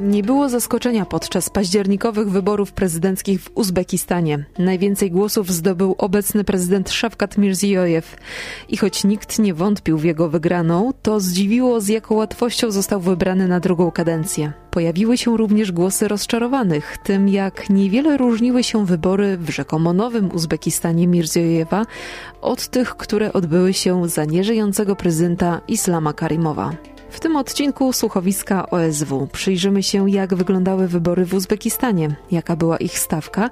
Nie było zaskoczenia podczas październikowych wyborów prezydenckich w Uzbekistanie. Najwięcej głosów zdobył obecny prezydent Szawkat Mirziyoyew. I choć nikt nie wątpił w jego wygraną, to zdziwiło z jaką łatwością został wybrany na drugą kadencję. Pojawiły się również głosy rozczarowanych tym, jak niewiele różniły się wybory w rzekomo nowym Uzbekistanie Mirziyoyewa od tych, które odbyły się za nieżyjącego prezydenta Islama Karimowa. W tym odcinku słuchowiska OSW przyjrzymy się, jak wyglądały wybory w Uzbekistanie, jaka była ich stawka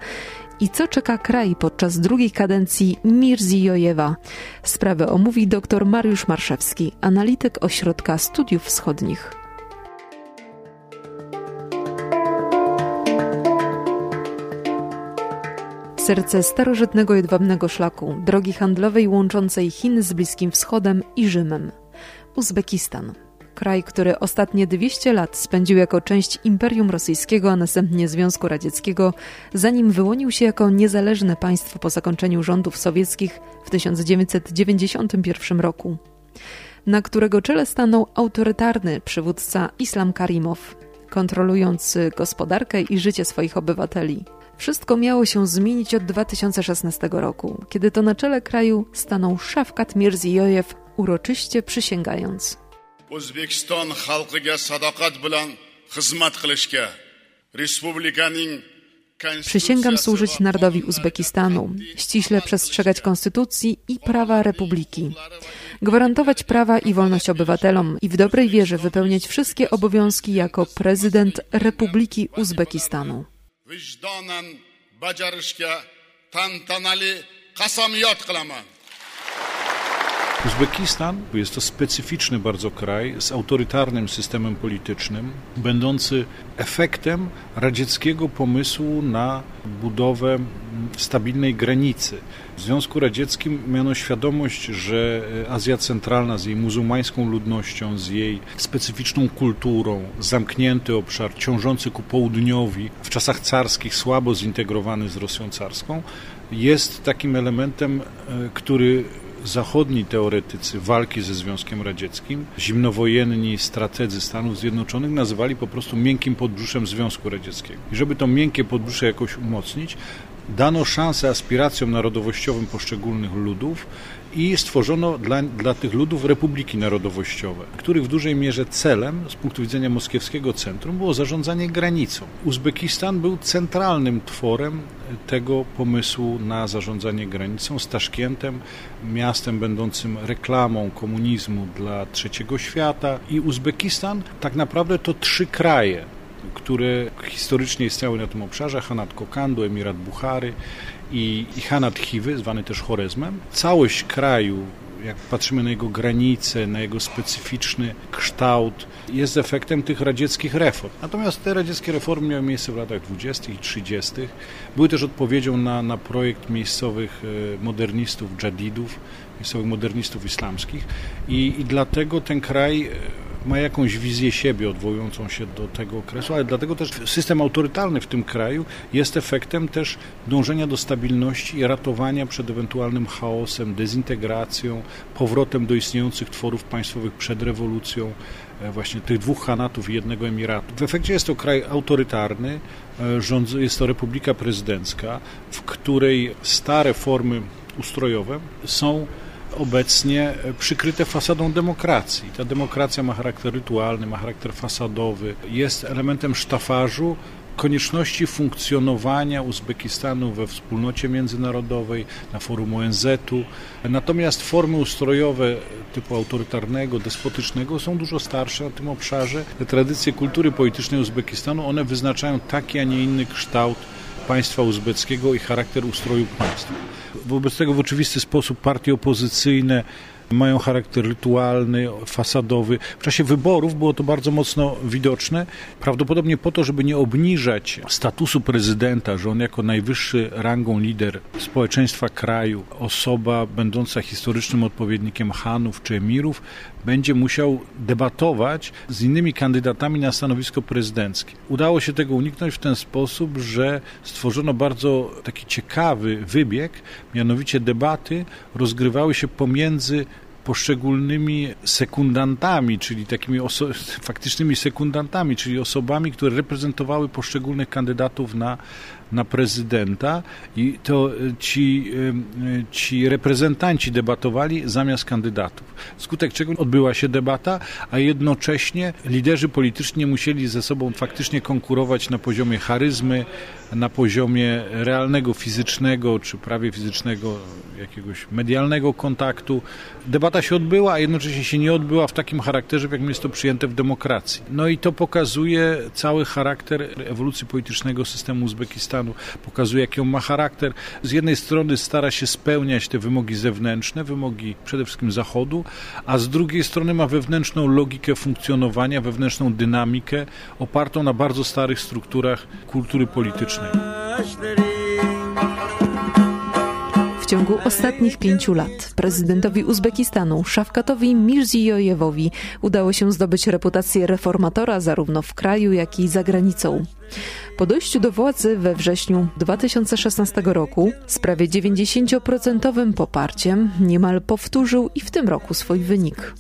i co czeka kraj podczas drugiej kadencji Mirziyojewa. Sprawę omówi dr Mariusz Marszewski, analityk Ośrodka Studiów Wschodnich. Serce starożytnego jedwabnego szlaku, drogi handlowej łączącej Chiny z Bliskim Wschodem i Rzymem. Uzbekistan kraj, który ostatnie 200 lat spędził jako część Imperium Rosyjskiego, a następnie Związku Radzieckiego, zanim wyłonił się jako niezależne państwo po zakończeniu rządów sowieckich w 1991 roku, na którego czele stanął autorytarny przywódca Islam Karimow, kontrolujący gospodarkę i życie swoich obywateli. Wszystko miało się zmienić od 2016 roku, kiedy to na czele kraju stanął Szafkat Mirziyoyev, uroczyście przysięgając – o'zbekiston xalqiga sadoqat bilan xizmat qilishga respublikaning Przysięgam służyć narodowi Uzbekistanu, ściśle przestrzegać konstytucji i prawa republiki, gwarantować prawa i wolność obywatelom i w dobrej wierze wypełniać wszystkie obowiązki jako prezydent Republiki Uzbekistanu. Uzbekistan jest to specyficzny bardzo kraj z autorytarnym systemem politycznym, będący efektem radzieckiego pomysłu na budowę stabilnej granicy. W Związku Radzieckim miano świadomość, że Azja Centralna z jej muzułmańską ludnością, z jej specyficzną kulturą, zamknięty obszar, ciążący ku południowi, w czasach carskich słabo zintegrowany z Rosją carską, jest takim elementem, e, który zachodni teoretycy walki ze Związkiem Radzieckim, zimnowojenni strategzy Stanów Zjednoczonych nazywali po prostu miękkim podbrzuszem Związku Radzieckiego. I żeby to miękkie podbrzusze jakoś umocnić, dano szansę aspiracjom narodowościowym poszczególnych ludów i stworzono dla, dla tych ludów republiki narodowościowe, których w dużej mierze celem z punktu widzenia moskiewskiego centrum było zarządzanie granicą. Uzbekistan był centralnym tworem tego pomysłu na zarządzanie granicą z Taszkientem, miastem będącym reklamą komunizmu dla trzeciego świata i Uzbekistan tak naprawdę to trzy kraje które historycznie istniały na tym obszarze, Hanat Kokandu, Emirat Buchary i, Hanat Chiwy, zwany też Chorezmem. Całość kraju jak patrzymy na jego granice, na jego specyficzny kształt, jest efektem tych radzieckich reform. Natomiast te radzieckie reformy miały miejsce w latach 20. i 30. Były też odpowiedzią na, na projekt miejscowych e, modernistów, dżadidów, miejscowych modernistów islamskich i, i dlatego ten kraj e, ma jakąś wizję siebie odwołującą się do tego okresu, ale dlatego też system autorytarny w tym kraju jest efektem też dążenia do stabilności i ratowania przed ewentualnym chaosem, dezintegracją, powrotem do istniejących tworów państwowych przed rewolucją, e, właśnie tych dwóch hanatów i jednego emiratu. W efekcie jest to kraj autorytarny, e, jest to republika prezydencka, w której stare formy ustrojowe są obecnie przykryte fasadą demokracji. Ta demokracja ma charakter rytualny, ma charakter fasadowy, jest elementem sztafażu, konieczności funkcjonowania Uzbekistanu we wspólnocie międzynarodowej, na forum ONZ-u. Natomiast formy ustrojowe typu autorytarnego, despotycznego są dużo starsze na tym obszarze. Te tradycje kultury politycznej Uzbekistanu, one wyznaczają taki, a nie inny kształt państwa uzbeckiego i charakter ustroju państwa. Wobec tego w oczywisty sposób partie opozycyjne mają charakter rytualny, fasadowy. W czasie wyborów było to bardzo mocno widoczne, prawdopodobnie po to, żeby nie obniżać statusu prezydenta, że on jako najwyższy rangą lider społeczeństwa kraju, osoba będąca historycznym odpowiednikiem Hanów czy Emirów, będzie musiał debatować z innymi kandydatami na stanowisko prezydenckie. Udało się tego uniknąć w ten sposób, że stworzono bardzo taki ciekawy wybieg, mianowicie debaty rozgrywały się pomiędzy poszczególnymi sekundantami, czyli takimi faktycznymi sekundantami, czyli osobami, które reprezentowały poszczególnych kandydatów na na prezydenta i to e, ci, e, ci reprezentanci debatowali zamiast kandydatów. Skutek czego odbyła się debata, a jednocześnie liderzy polityczni musieli ze sobą faktycznie konkurować na poziomie charyzmy, na poziomie realnego, fizycznego, czy prawie fizycznego, jakiegoś medialnego kontaktu. Debata się odbyła, a jednocześnie się nie odbyła w takim charakterze, w jakim jest to przyjęte w demokracji. No i to pokazuje cały charakter ewolucji politycznego systemu Uzbekistanu, pokazuje jaki on ma charakter. Z jednej strony stara się spełniać te wymogi zewnętrzne, wymogi przede wszystkim Zachodu, a z drugiej strony ma wewnętrzną logikę funkcjonowania, wewnętrzną dynamikę opartą na bardzo starych strukturach kultury politycznej. W ciągu ostatnich pięciu lat prezydentowi Uzbekistanu Szafkatowi Mirziyoyewowi udało się zdobyć reputację reformatora zarówno w kraju, jak i za granicą. Po dojściu do władzy we wrześniu 2016 roku z prawie 90% poparciem niemal powtórzył i w tym roku swój wynik.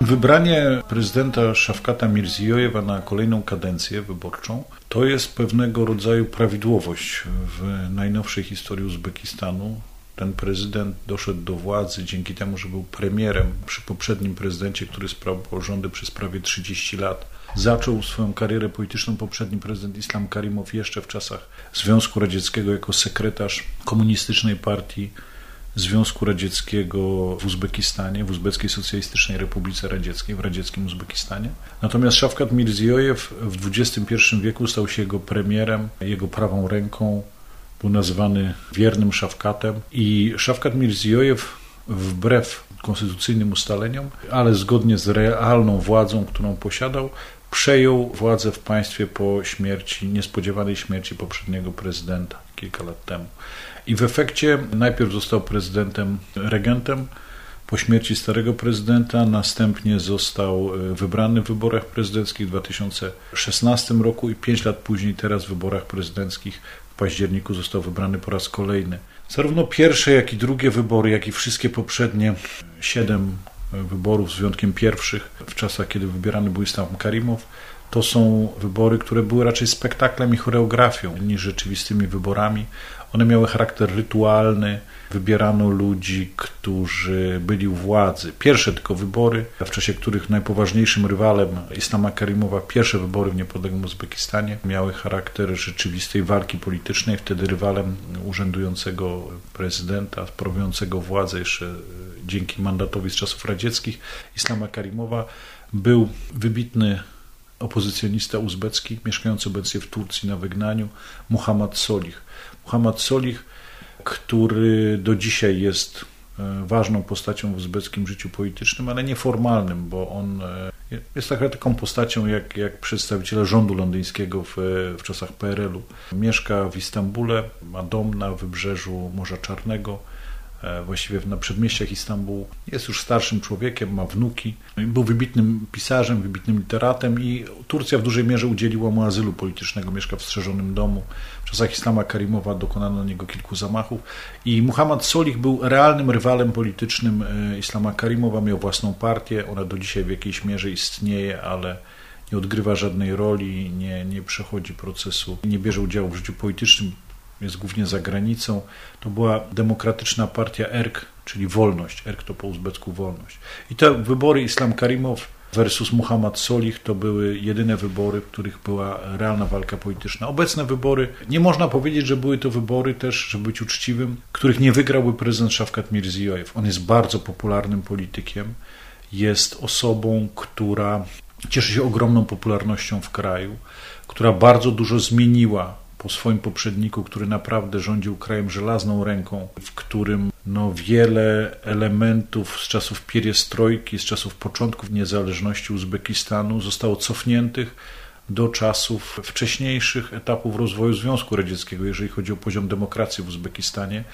Wybranie prezydenta Szafkata Mirziyojewa na kolejną kadencję wyborczą to jest pewnego rodzaju prawidłowość w najnowszej historii Uzbekistanu. Ten prezydent doszedł do władzy dzięki temu, że był premierem przy poprzednim prezydencie, który sprawował rządy przez prawie 30 lat. Zaczął swoją karierę polityczną poprzedni prezydent Islam Karimow jeszcze w czasach Związku Radzieckiego jako sekretarz komunistycznej partii Związku Radzieckiego w Uzbekistanie, w Uzbeckiej Socjalistycznej Republice Radzieckiej, w radzieckim Uzbekistanie. Natomiast Szafkat Mirziyojew w XXI wieku stał się jego premierem, jego prawą ręką, był nazywany wiernym Szafkatem i Szafkat Mirziyojew wbrew konstytucyjnym ustaleniom, ale zgodnie z realną władzą, którą posiadał, przejął władzę w państwie po śmierci, niespodziewanej śmierci poprzedniego prezydenta kilka lat temu. I w efekcie najpierw został prezydentem, regentem po śmierci starego prezydenta, następnie został e, wybrany w wyborach prezydenckich w 2016 roku i pięć lat później, teraz w wyborach prezydenckich w październiku został wybrany po raz kolejny. Zarówno pierwsze, jak i drugie wybory, jak i wszystkie poprzednie siedem wyborów, z wyjątkiem pierwszych, w czasach, kiedy wybierany był Islam Karimow, to są wybory, które były raczej spektaklem i choreografią niż rzeczywistymi wyborami. One miały charakter rytualny, wybierano ludzi, którzy byli u władzy. Pierwsze tylko wybory, w czasie których najpoważniejszym rywalem Islama Karimowa, pierwsze wybory w niepodległym Uzbekistanie, miały charakter rzeczywistej walki politycznej. Wtedy rywalem urzędującego prezydenta, sprawującego władzę jeszcze dzięki mandatowi z czasów radzieckich, Islama Karimowa, był wybitny opozycjonista uzbecki, mieszkający obecnie w Turcji na wygnaniu, Muhammad Solih. Muhammad Solih, który do dzisiaj jest e, ważną postacią w uzbeckim życiu politycznym, ale nieformalnym, bo on e, jest trochę taką postacią jak, jak przedstawiciele rządu londyńskiego w, w czasach PRL-u. Mieszka w Istambule, ma dom na wybrzeżu Morza Czarnego, E, właściwie na przedmieściach Istambułu. Jest już starszym człowiekiem, ma wnuki. Był wybitnym pisarzem, wybitnym literatem i Turcja w dużej mierze udzieliła mu azylu politycznego. Mieszka w strzeżonym domu. W czasach Islama Karimowa dokonano na niego kilku zamachów i Muhammad Solih był realnym rywalem politycznym e, Islama Karimowa. Miał własną partię. Ona do dzisiaj w jakiejś mierze istnieje, ale nie odgrywa żadnej roli, nie, nie przechodzi procesu, nie bierze udziału w życiu politycznym jest głównie za granicą. To była demokratyczna partia ERK, czyli wolność. ERK to po uzbecku wolność. I te wybory Islam Karimow versus Muhammad Solih to były jedyne wybory, w których była realna walka polityczna. Obecne wybory, nie można powiedzieć, że były to wybory też, żeby być uczciwym, których nie wygrałby prezydent Szafkat Mirziyoyev. On jest bardzo popularnym politykiem, jest osobą, która cieszy się ogromną popularnością w kraju, która bardzo dużo zmieniła po swoim poprzedniku, który naprawdę rządził krajem żelazną ręką, w którym no, wiele elementów z czasów pieriestrojki, z czasów początków niezależności Uzbekistanu zostało cofniętych do czasów wcześniejszych etapów rozwoju Związku Radzieckiego, jeżeli chodzi o poziom demokracji w Uzbekistanie.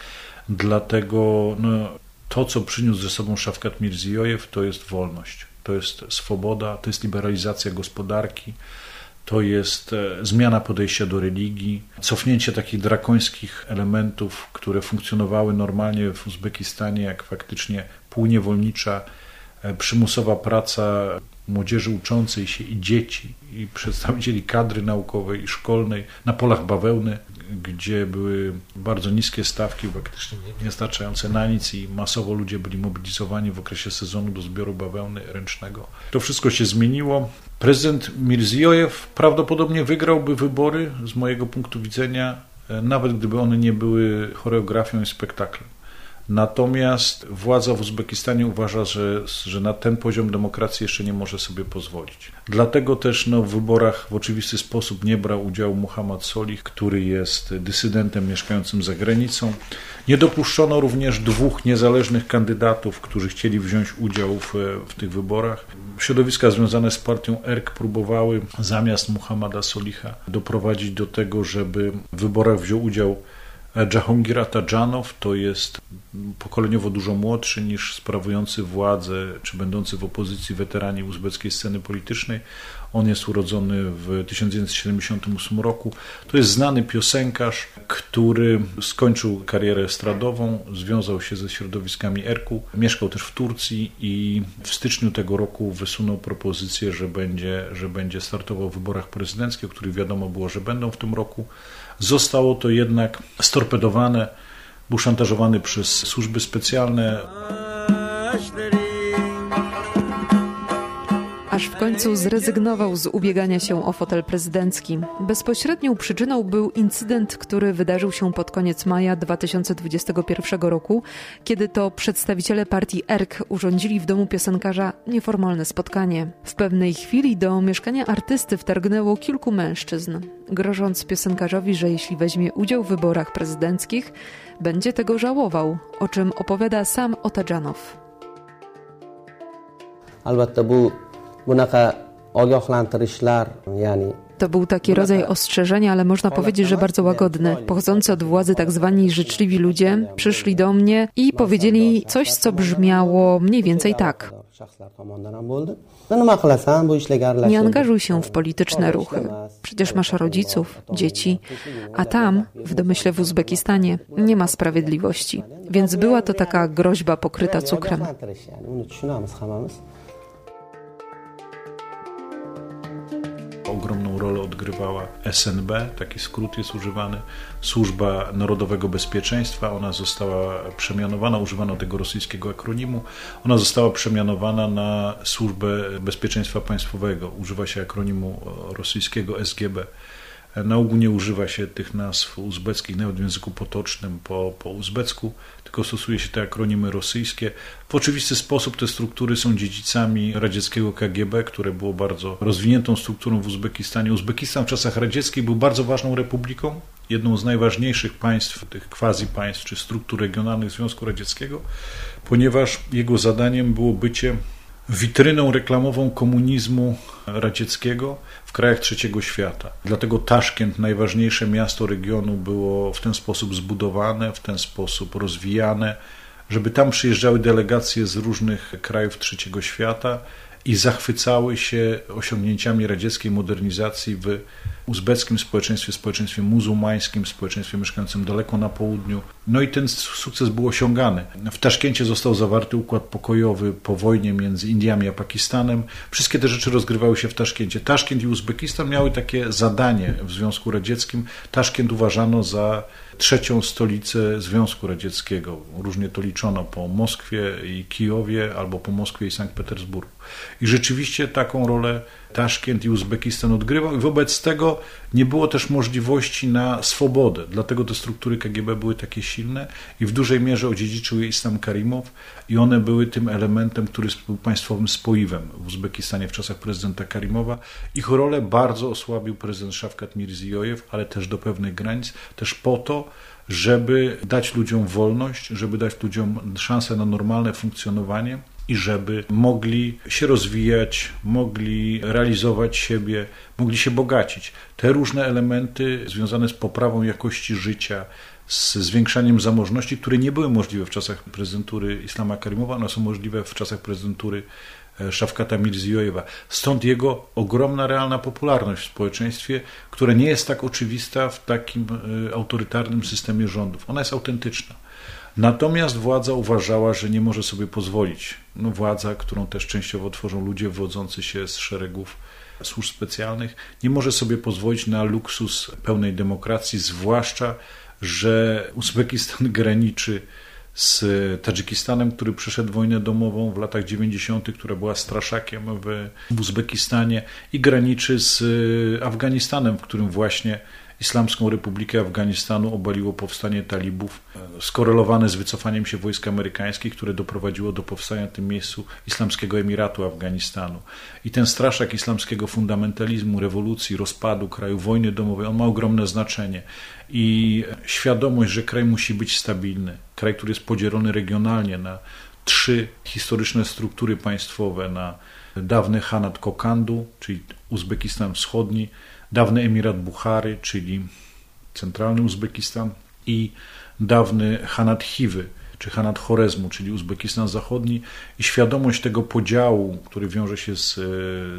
Dlatego no, to, co przyniósł ze sobą Szafkat Mirziyojew, to jest wolność, to jest swoboda, to jest liberalizacja gospodarki, to jest e, zmiana podejścia do religii, cofnięcie takich drakońskich elementów, które funkcjonowały normalnie w Uzbekistanie, jak faktycznie półniewolnicza, e, przymusowa praca młodzieży uczącej się i dzieci, i przedstawicieli kadry naukowej i szkolnej na polach bawełny, gdzie były bardzo niskie stawki, praktycznie niestarczające na nic i masowo ludzie byli mobilizowani w okresie sezonu do zbioru bawełny ręcznego. To wszystko się zmieniło. Prezydent Mirziojew prawdopodobnie wygrałby wybory z mojego punktu widzenia, e, nawet gdyby one nie były choreografią i spektaklem. Natomiast władza w Uzbekistanie uważa, że, że na ten poziom demokracji jeszcze nie może sobie pozwolić. Dlatego też no, w wyborach w oczywisty sposób nie brał udziału Muhammad Solih, który jest dysydentem mieszkającym za granicą. Nie dopuszczono również dwóch niezależnych kandydatów, którzy chcieli wziąć udział w, w tych wyborach. Środowiska związane z partią ERK próbowały zamiast Muhammada Soliha doprowadzić do tego, żeby w wyborach wziął udział Jahongir Atadżanow to jest pokoleniowo dużo młodszy niż sprawujący władzę, czy będący w opozycji weteranie uzbeckiej sceny politycznej. On jest urodzony w 1978 roku. To jest znany piosenkarz, który skończył karierę estradową, związał się ze środowiskami Erku, mieszkał też w Turcji i w styczniu tego roku wysunął propozycję, że będzie, że będzie startował w wyborach prezydenckich, o których wiadomo było, że będą w tym roku. Zostało to jednak storpedowane, był szantażowany przez służby specjalne aż w końcu zrezygnował z ubiegania się o fotel prezydencki. Bezpośrednią przyczyną był incydent, który wydarzył się pod koniec maja 2021 roku, kiedy to przedstawiciele partii ERK urządzili w domu piosenkarza nieformalne spotkanie. W pewnej chwili do mieszkania artysty wtargnęło kilku mężczyzn, grożąc piosenkarzowi, że jeśli weźmie udział w wyborach prezydenckich, będzie tego żałował, o czym opowiada sam Otajanow. albatta bu bunaqa ogohlantirishlar ya'ni To był taki rodzaj ostrzeżenia, ale można powiedzieć, że bardzo łagodny. Pochodzący od władzy tak zwani życzliwi ludzie przyszli do mnie i powiedzieli coś, co brzmiało mniej więcej tak. Nie angażuj się w polityczne ruchy. Przecież masz rodziców, dzieci, a tam, w domyśle w Uzbekistanie, nie ma sprawiedliwości. Więc była to taka groźba pokryta cukrem. Ogromną rolę odgrywała SNB, taki skrót jest używany, Służba Narodowego Bezpieczeństwa. Ona została przemianowana, używano tego rosyjskiego akronimu. Ona została przemianowana na Służbę Bezpieczeństwa Państwowego. Używa się akronimu rosyjskiego SGB. Na ogół nie używa się tych nazw uzbeckich, nawet w języku potocznym po, po uzbecku, tylko stosuje się te akronimy rosyjskie. W oczywisty sposób te struktury są dziedzicami radzieckiego KGB, które było bardzo rozwiniętą strukturą w Uzbekistanie. Uzbekistan w czasach radzieckich był bardzo ważną republiką, jedną z najważniejszych państw, tych quasi państw czy struktur regionalnych Związku Radzieckiego, ponieważ jego zadaniem było bycie witryną reklamową komunizmu radzieckiego w krajach trzeciego świata. Dlatego Taszkent, najważniejsze miasto regionu, było w ten sposób zbudowane, w ten sposób rozwijane, żeby tam przyjeżdżały delegacje z różnych krajów trzeciego świata i zachwycały się osiągnięciami radzieckiej modernizacji w uzbeckim społeczeństwie, społeczeństwie muzułmańskim, społeczeństwie mieszkającym daleko na południu. No i ten sukces był osiągany. W Taszkencie został zawarty układ pokojowy po wojnie między Indiami a Pakistanem. Wszystkie te rzeczy rozgrywały się w Taszkencie. Taszkent i Uzbekistan miały takie zadanie w Związku Radzieckim. Taszkent uważano za trzecią stolicę Związku Radzieckiego. Różnie to liczono po Moskwie i Kijowie albo po Moskwie i Sankt Petersburgu. I rzeczywiście taką rolę Taszkent i Uzbekistan odgrywał i wobec tego nie było też możliwości na swobodę. Dlatego te struktury KGB były takie silne i w dużej mierze odziedziczył je Islam Karimow i one były tym elementem, który był państwowym spoiwem w Uzbekistanie w czasach prezydenta Karimowa. Ich rolę bardzo osłabił prezydent Szafkat Mirziyoyew, ale też do pewnych granic, też po to, żeby dać ludziom wolność, żeby dać ludziom szansę na normalne funkcjonowanie i żeby mogli się rozwijać, mogli realizować siebie, mogli się bogacić. Te różne elementy związane z poprawą jakości życia, z zwiększaniem zamożności, które nie były możliwe w czasach prezydentury Islama Karimowa, one są możliwe w czasach prezydentury e, Szafkata Mirziyojewa. Stąd jego ogromna realna popularność w społeczeństwie, która nie jest tak oczywista w takim e, autorytarnym systemie rządów. Ona jest autentyczna. Natomiast władza uważała, że nie może sobie pozwolić. No, władza, którą też częściowo tworzą ludzie wodzący się z szeregów służb specjalnych, nie może sobie pozwolić na luksus pełnej demokracji, zwłaszcza, że Uzbekistan graniczy z Tadżykistanem, który przeszedł wojnę domową w latach 90., która była straszakiem w, w Uzbekistanie i graniczy z Afganistanem, w którym właśnie Islamską Republikę Afganistanu obaliło powstanie talibów, e, skorelowane z wycofaniem się wojsk amerykańskich, które doprowadziło do powstania w tym miejscu Islamskiego Emiratu Afganistanu. I ten straszak islamskiego fundamentalizmu, rewolucji, rozpadu kraju, wojny domowej, on ma ogromne znaczenie. I świadomość, że kraj musi być stabilny, kraj, który jest podzielony regionalnie na trzy historyczne struktury państwowe, na dawny Hanat Kokandu, czyli Uzbekistan Wschodni, dawny Emirat Buchary, czyli centralny Uzbekistan i dawny Hanat Chiwy, czy Hanat Chorezmu, czyli Uzbekistan Zachodni i świadomość tego podziału, który wiąże się z,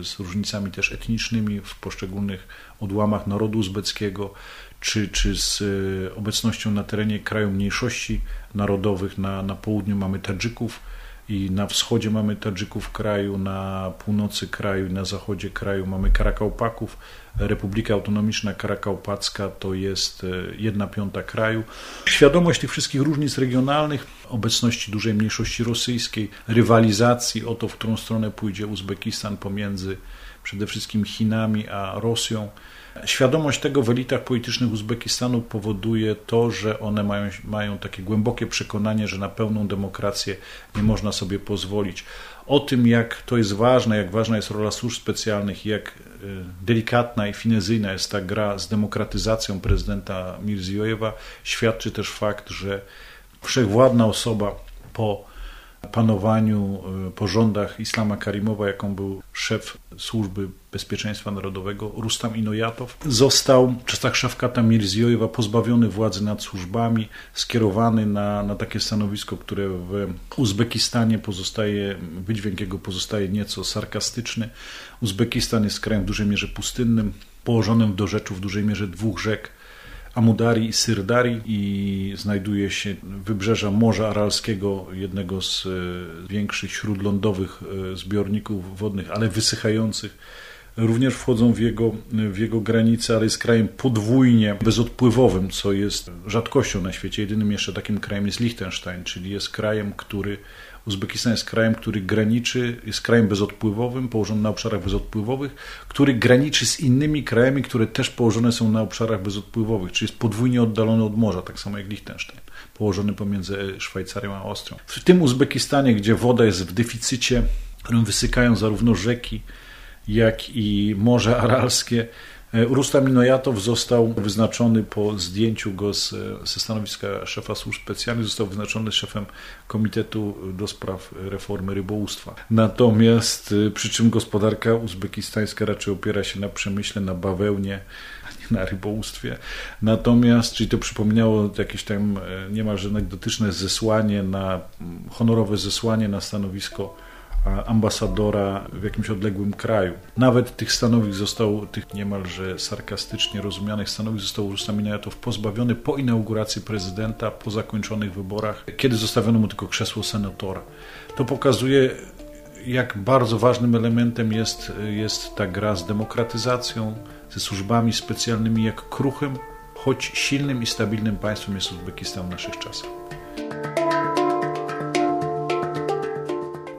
z różnicami też etnicznymi w poszczególnych odłamach narodu uzbeckiego, czy, czy z obecnością na terenie kraju mniejszości narodowych. Na, na południu mamy Tadżyków, i na wschodzie mamy Tadżyków kraju, na północy kraju, na zachodzie kraju mamy Karakałpaków. Republika Autonomiczna Karakałpacka to jest e, jedna piąta kraju. Świadomość tych wszystkich różnic regionalnych, obecności dużej mniejszości rosyjskiej, rywalizacji o to, w którą stronę pójdzie Uzbekistan pomiędzy przede wszystkim Chinami a Rosją, Świadomość tego w elitach politycznych Uzbekistanu powoduje to, że one mają, mają takie głębokie przekonanie, że na pełną demokrację nie można sobie pozwolić. O tym, jak to jest ważne, jak ważna jest rola służb specjalnych, jak y, delikatna i finezyjna jest ta gra z demokratyzacją prezydenta Mirziojewa, świadczy też fakt, że wszechwładna osoba po panowaniu, y, po rządach Islama Karimowa, jaką był szef Służby Bezpieczeństwa Narodowego, Rustam Inojatow, został w czasach Szafkata Mirziojewa pozbawiony władzy nad służbami, skierowany na, na takie stanowisko, które w Uzbekistanie pozostaje, wydźwięk jego pozostaje nieco sarkastyczny. Uzbekistan jest krajem w dużej mierze pustynnym, położonym w dorzeczu w dużej mierze dwóch rzek, Amudari i Syrdari i znajduje się wybrzeża Morza Aralskiego, jednego z e, większych śródlądowych e, zbiorników wodnych, ale wysychających. Również wchodzą w jego, w jego granice, ale jest krajem podwójnie bezodpływowym, co jest rzadkością na świecie. Jedynym jeszcze takim krajem jest Liechtenstein, czyli jest krajem, który Uzbekistan jest krajem, który graniczy, jest krajem bezodpływowym, położonym na obszarach bezodpływowych, który graniczy z innymi krajami, które też położone są na obszarach bezodpływowych, czyli jest podwójnie oddalony od morza, tak samo jak Liechtenstein, położony pomiędzy Szwajcarią a Austrią. W tym Uzbekistanie, gdzie woda jest w deficycie, którym wysykają zarówno rzeki, jak i Morze Aralskie, Rustam Minojatow został wyznaczony po zdjęciu go z, ze stanowiska szefa służb specjalnych, został wyznaczony szefem Komitetu do Spraw Reformy Rybołówstwa. Natomiast e, przy czym gospodarka uzbekistańska raczej opiera się na przemyśle, na bawełnie, a nie na rybołówstwie. Natomiast, czyli to przypominało jakieś tam e, niemalże anegdotyczne zesłanie na, honorowe zesłanie na stanowisko ambasadora w jakimś odległym kraju. Nawet tych stanowisk został, tych niemalże sarkastycznie rozumianych stanowisk został Rustam Inajatow pozbawiony po inauguracji prezydenta, po zakończonych wyborach, kiedy zostawiono mu tylko krzesło senatora. To pokazuje jak bardzo ważnym elementem jest, jest ta gra z demokratyzacją, ze służbami specjalnymi, jak kruchym, choć silnym i stabilnym państwem jest Uzbekistan w naszych czasach.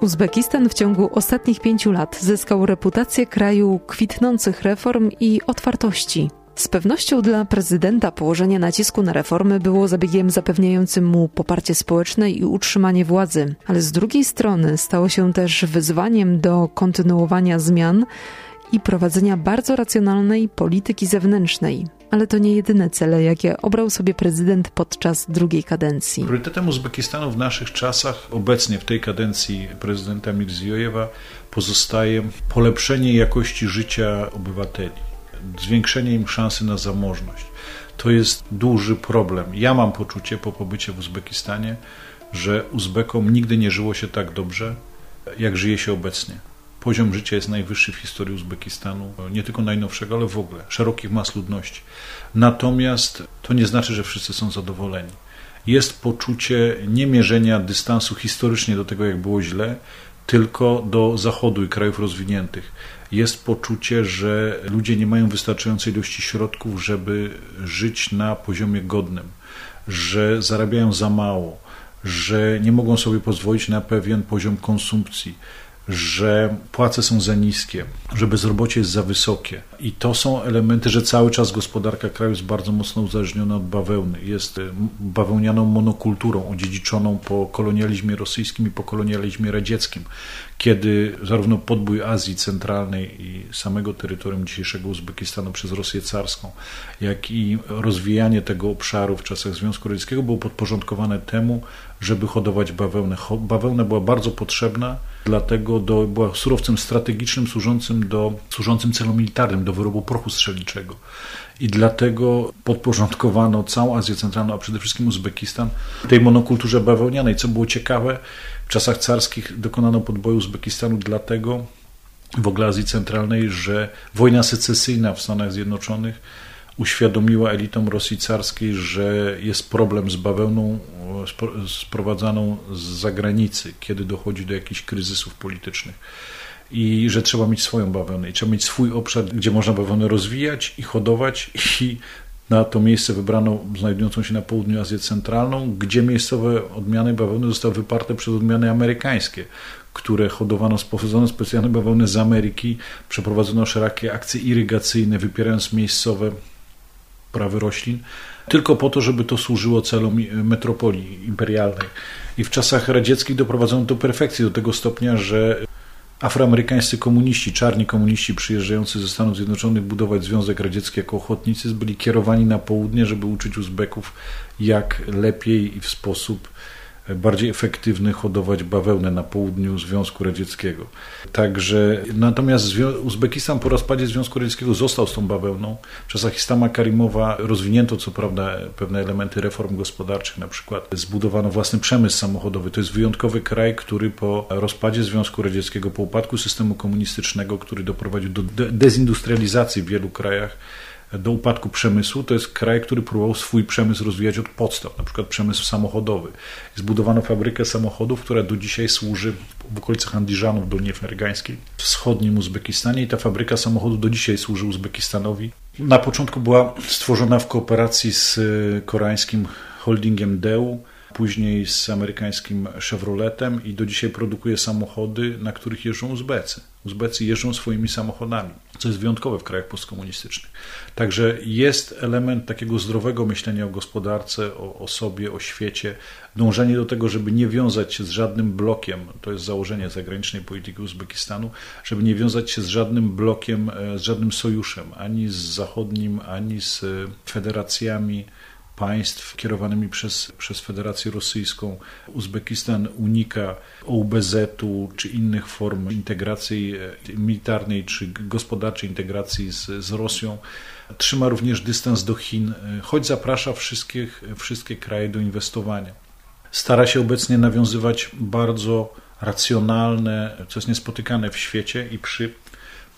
Uzbekistan w ciągu ostatnich pięciu lat zyskał reputację kraju kwitnących reform i otwartości. Z pewnością dla prezydenta położenie nacisku na reformy było zabiegiem zapewniającym mu poparcie społeczne i utrzymanie władzy, ale z drugiej strony stało się też wyzwaniem do kontynuowania zmian i prowadzenia bardzo racjonalnej polityki zewnętrznej. Ale to nie jedyne cele, jakie obrał sobie prezydent podczas drugiej kadencji. Priorytetem Uzbekistanu w naszych czasach, obecnie w tej kadencji prezydenta Mirziojewa, pozostaje polepszenie jakości życia obywateli, zwiększenie im szansy na zamożność. To jest duży problem. Ja mam poczucie po pobycie w Uzbekistanie, że Uzbekom nigdy nie żyło się tak dobrze, jak żyje się obecnie. Poziom życia jest najwyższy w historii Uzbekistanu, nie tylko najnowszego, ale w ogóle, szerokich mas ludności. Natomiast to nie znaczy, że wszyscy są zadowoleni. jest poczucie niemierzenia dystansu historycznie do tego, jak było źle, tylko do Zachodu i krajów rozwiniętych. Jest poczucie, że ludzie nie mają wystarczającej ilości środków, żeby żyć na poziomie godnym, że zarabiają za mało, że nie mogą sobie pozwolić na pewien poziom konsumpcji, że płace są za niskie, że bezrobocie jest za wysokie. I to są elementy, że cały czas gospodarka kraju jest bardzo mocno uzależniona od bawełny. Jest e, bawełnianą monokulturą, odziedziczoną po kolonializmie rosyjskim i po kolonializmie radzieckim, kiedy zarówno podbój Azji Centralnej i samego terytorium dzisiejszego Uzbekistanu przez Rosję carską, jak i rozwijanie tego obszaru w czasach Związku Radzieckiego było podporządkowane temu, żeby hodować bawełnę. Bawełna była bardzo potrzebna, dlatego do, była surowcem strategicznym służącym, do, służącym celom militarnym, do wyrobu prochu strzelniczego. I dlatego podporządkowano całą Azję Centralną, a przede wszystkim Uzbekistan, tej monokulturze bawełnianej. Co było ciekawe, czasach carskich dokonano podboju Uzbekistanu dlatego w ogóle Azji Centralnej, że wojna secesyjna w Stanach Zjednoczonych uświadomiła elitom Rosji carskiej, że jest problem z bawełną sprowadzaną z zagranicy, kiedy dochodzi do jakichś kryzysów politycznych. I że trzeba mieć swoją bawełnę i trzeba mieć swój obszar, gdzie można bawełnę rozwijać i hodować i na to miejsce wybrano znajdującą się na południu Azję Centralną, gdzie miejscowe odmiany bawełny zostały wyparte przez odmiany amerykańskie, które hodowano z pochodzono specjalne bawełny z Ameryki, przeprowadzono szerokie akcje irygacyjne, wypierając miejscowe prawy roślin, tylko po to, żeby to służyło celom metropolii imperialnej. I w czasach radzieckich doprowadzono do perfekcji, do tego stopnia, że afroamerykańscy komuniści, czarni komuniści przyjeżdżający ze Stanów Zjednoczonych budować Związek Radziecki jako ochotnicy byli kierowani na południe, żeby uczyć Uzbeków, jak lepiej i w sposób bardziej efektywny hodować bawełnę na południu Związku Radzieckiego. Także natomiast Uzbekistan po rozpadzie Związku Radzieckiego został z tą bawełną. W czasach Istama Karimowa rozwinięto co prawda pewne elementy reform gospodarczych, na przykład zbudowano własny przemysł samochodowy. To jest wyjątkowy kraj, który po rozpadzie Związku Radzieckiego, po upadku systemu komunistycznego, który doprowadził do dezindustrializacji w wielu krajach, do upadku przemysłu, to jest kraj, który próbował swój przemysł rozwijać od podstaw, na przykład przemysł samochodowy. Zbudowano fabrykę samochodów, która do dzisiaj służy w okolicach Andiżanu w Dolnie Fergańskiej, w wschodnim Uzbekistanie i ta fabryka samochodów do dzisiaj służy Uzbekistanowi. Na początku była stworzona w kooperacji z e, koreańskim holdingiem Deu, później z amerykańskim Chevroletem i do dzisiaj produkuje samochody, na których jeżdżą Uzbecy. Uzbecy jeżdżą swoimi samochodami, co jest wyjątkowe w krajach postkomunistycznych. Także jest element takiego zdrowego myślenia o gospodarce, o, o sobie, o świecie, dążenie do tego, żeby nie wiązać się z żadnym blokiem, to jest założenie zagranicznej polityki Uzbekistanu, żeby nie wiązać się z żadnym blokiem, e, z żadnym sojuszem, ani z zachodnim, ani z federacjami państw kierowanymi przez, przez Federację Rosyjską. Uzbekistan unika OBZ-u czy innych form integracji e, militarnej czy gospodarczej integracji z, z Rosją. Trzyma również dystans do Chin, e, choć zaprasza wszystkich, wszystkie kraje do inwestowania. Stara się obecnie nawiązywać bardzo racjonalne, co jest niespotykane w świecie i przy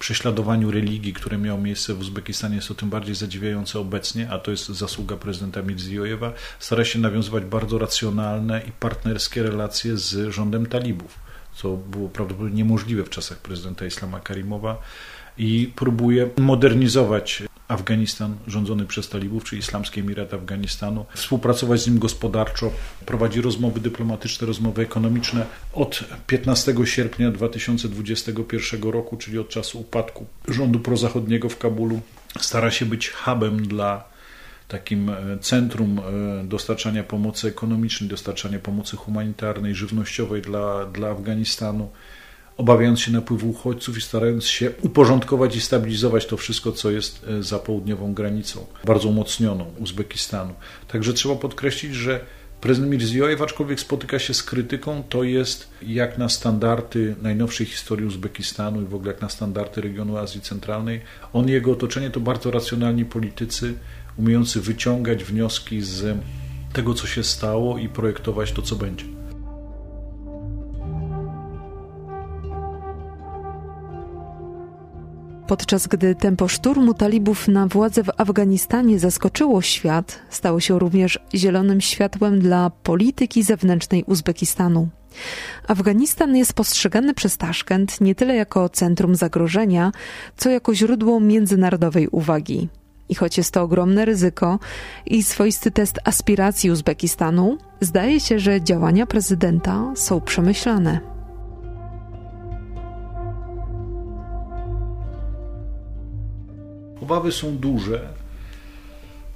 prześladowaniu religii, które miało miejsce w Uzbekistanie, jest to tym bardziej zadziwiające obecnie, a to jest zasługa prezydenta Mirziojewa, stara się nawiązywać bardzo racjonalne i partnerskie relacje z rządem talibów, co było prawdopodobnie niemożliwe w czasach prezydenta Islama Karimowa i próbuje modernizować Afganistan rządzony przez talibów, czy Islamski Emirat Afganistanu, współpracować z nim gospodarczo, prowadzi rozmowy dyplomatyczne, rozmowy ekonomiczne. Od 15 sierpnia 2021 roku, czyli od czasu upadku rządu prozachodniego w Kabulu, stara się być hubem dla takim e, centrum e, dostarczania pomocy ekonomicznej, dostarczania pomocy humanitarnej, żywnościowej dla, dla Afganistanu obawiając się napływu uchodźców i starając się uporządkować i stabilizować to wszystko, co jest e, za południową granicą, bardzo umocnioną Uzbekistanu. Także trzeba podkreślić, że prezydent Mirziojew, aczkolwiek spotyka się z krytyką, to jest jak na standardy najnowszej historii Uzbekistanu i w ogóle jak na standardy regionu Azji Centralnej. On i jego otoczenie to bardzo racjonalni politycy, umiejący wyciągać wnioski z tego, co się stało i projektować to, co będzie. Podczas gdy tempo szturmu talibów na władzę w Afganistanie zaskoczyło świat, stało się również zielonym światłem dla polityki zewnętrznej Uzbekistanu. Afganistan jest postrzegany przez Taszkent nie tyle jako centrum zagrożenia, co jako źródło międzynarodowej uwagi. I choć jest to ogromne ryzyko i swoisty test aspiracji Uzbekistanu, zdaje się, że działania prezydenta są przemyślane. Obawy są duże,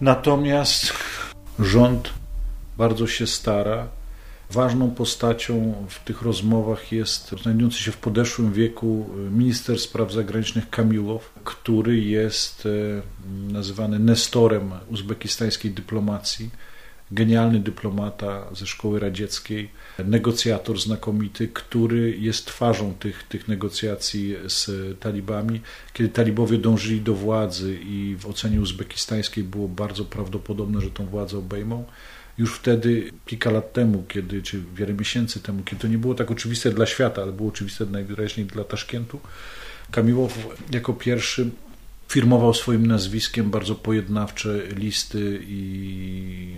natomiast rząd bardzo się stara. Ważną postacią w tych rozmowach jest znajdujący się w podeszłym wieku minister spraw zagranicznych Kamiłow, który jest e, nazywany nestorem uzbekistańskiej dyplomacji genialny dyplomata ze szkoły radzieckiej, negocjator znakomity, który jest twarzą tych, tych negocjacji z talibami. Kiedy talibowie dążyli do władzy i w ocenie uzbekistańskiej było bardzo prawdopodobne, że tą władzę obejmą, już wtedy, kilka lat temu, kiedy, czy wiele miesięcy temu, kiedy to nie było tak oczywiste dla świata, ale było oczywiste najwyraźniej dla Taszkentu, Kamiłow jako pierwszy firmował swoim nazwiskiem bardzo pojednawcze listy i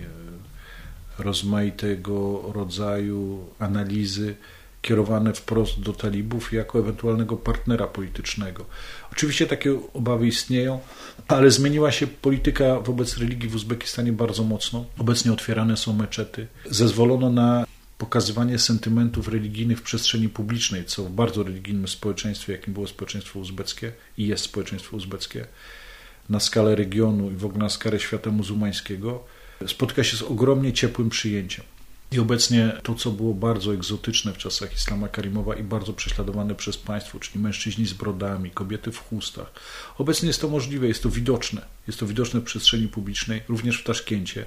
rozmaitego rodzaju analizy kierowane wprost do talibów jako ewentualnego partnera politycznego. Oczywiście takie obawy istnieją, ale zmieniła się polityka wobec religii w Uzbekistanie bardzo mocno. Obecnie otwierane są meczety. Zezwolono na pokazywanie sentymentów religijnych w przestrzeni publicznej, co w bardzo religijnym społeczeństwie, jakim było społeczeństwo uzbeckie i jest społeczeństwo uzbeckie, na skalę regionu i w ogóle na skalę świata muzułmańskiego, spotyka się z ogromnie ciepłym przyjęciem. I obecnie to, co było bardzo egzotyczne w czasach Islama Karimowa i bardzo prześladowane przez państwo, czyli mężczyźni z brodami, kobiety w chustach, obecnie jest to możliwe, jest to widoczne. Jest to widoczne w przestrzeni publicznej, również w Taszkencie.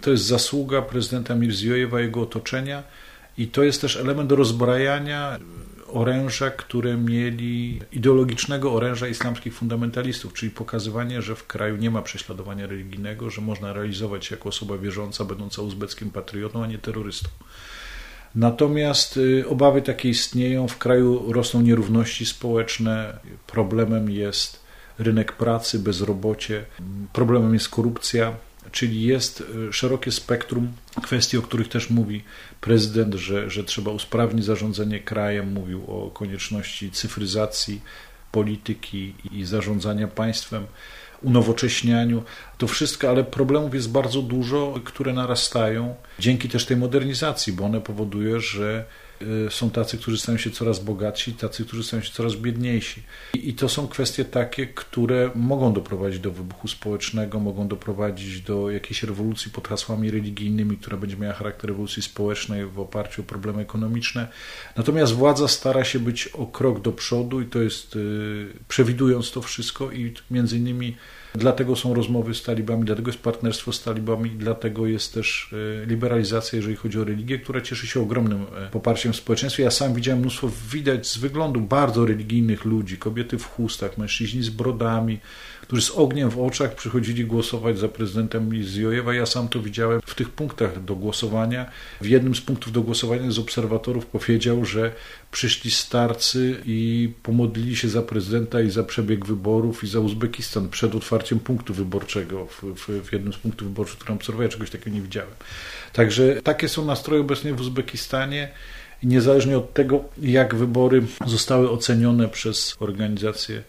To jest zasługa prezydenta Mirziojewa, jego otoczenia i to jest też element rozbrajania oręża, które mieli ideologicznego oręża islamskich fundamentalistów, czyli pokazywanie, że w kraju nie ma prześladowania religijnego, że można realizować się jako osoba wierząca, będąca uzbeckim patriotą, a nie terrorystą. Natomiast y, obawy takie istnieją, w kraju rosną nierówności społeczne, problemem jest rynek pracy, bezrobocie, problemem jest korupcja, czyli jest y, szerokie spektrum kwestii, o których też mówi prezydent, że, że trzeba usprawnić zarządzanie krajem, mówił o konieczności cyfryzacji polityki i zarządzania państwem, unowocześnianiu. To wszystko, ale problemów jest bardzo dużo, które narastają dzięki też tej modernizacji, bo one powodują, że są tacy, którzy stają się coraz bogatsi, tacy, którzy stają się coraz biedniejsi. I to są kwestie takie, które mogą doprowadzić do wybuchu społecznego, mogą doprowadzić do jakiejś rewolucji pod hasłami religijnymi, która będzie miała charakter rewolucji społecznej w oparciu o problemy ekonomiczne. Natomiast władza stara się być o krok do przodu i to jest, y, przewidując to wszystko i między innymi Dlatego są rozmowy z talibami, dlatego jest partnerstwo z talibami, dlatego jest też e, liberalizacja, jeżeli chodzi o religię, która cieszy się ogromnym e, poparciem w społeczeństwie. Ja sam widziałem mnóstwo, widać z wyglądu bardzo religijnych ludzi, kobiety w chustach, mężczyźni z brodami, którzy z ogniem w oczach przychodzili głosować za prezydentem Lizjojewa. Ja sam to widziałem w tych punktach do głosowania. W jednym z punktów do głosowania z obserwatorów powiedział, że przyszli starcy i pomodlili się za prezydenta i za przebieg wyborów i za Uzbekistan przed otwarciem punktu wyborczego w, w, w jednym z punktów wyborczych, które obserwuję. Czegoś takiego nie widziałem. Także takie są nastroje obecnie w Uzbekistanie. Niezależnie od tego, jak wybory zostały ocenione przez organizacje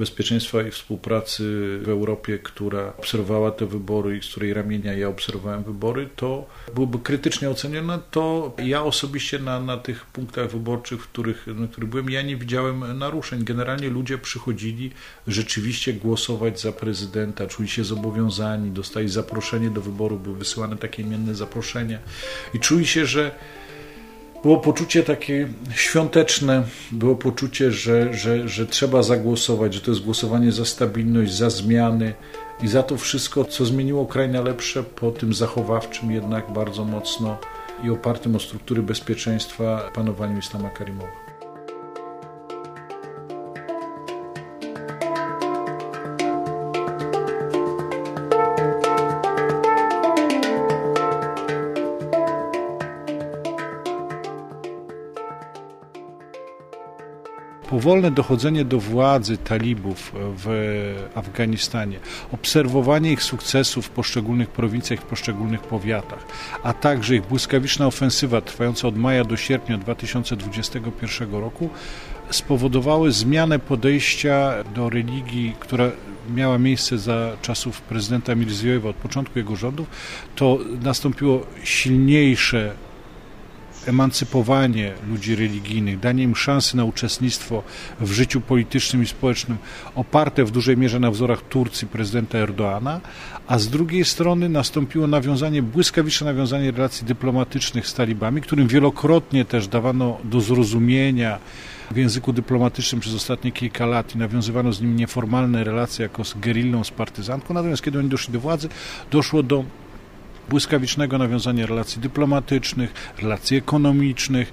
Bezpieczeństwa i Współpracy w Europie, która obserwowała te wybory i z której ramienia ja obserwowałem wybory, to byłoby krytycznie ocenione, to ja osobiście na, na tych punktach wyborczych, w których, na których byłem, ja nie widziałem naruszeń. Generalnie ludzie przychodzili rzeczywiście głosować za prezydenta, czuli się zobowiązani, dostali zaproszenie do wyboru, były wysyłane takie imienne zaproszenia i czuli się, że było poczucie takie świąteczne, było poczucie, że, że, że trzeba zagłosować, że to jest głosowanie za stabilność, za zmiany i za to wszystko, co zmieniło kraj na lepsze po tym zachowawczym jednak bardzo mocno i opartym o struktury bezpieczeństwa panowaniu Islama Karimowa. Powolne dochodzenie do władzy talibów w Afganistanie, obserwowanie ich sukcesów w poszczególnych prowincjach, w poszczególnych powiatach, a także ich błyskawiczna ofensywa trwająca od maja do sierpnia 2021 roku spowodowały zmianę podejścia do religii, która miała miejsce za czasów prezydenta Mirziojewa od początku jego rządów, to nastąpiło silniejsze emancypowanie ludzi religijnych, danie im szansy na uczestnictwo w życiu politycznym i społecznym, oparte w dużej mierze na wzorach Turcji prezydenta Erdoana, a z drugiej strony nastąpiło nawiązanie, błyskawiczne nawiązanie relacji dyplomatycznych z talibami, którym wielokrotnie też dawano do zrozumienia w języku dyplomatycznym przez ostatnie kilka lat i nawiązywano z nimi nieformalne relacje jako z gerillą, z partyzantką, natomiast kiedy oni doszli do władzy, doszło do błyskawicznego nawiązania relacji dyplomatycznych, relacji ekonomicznych.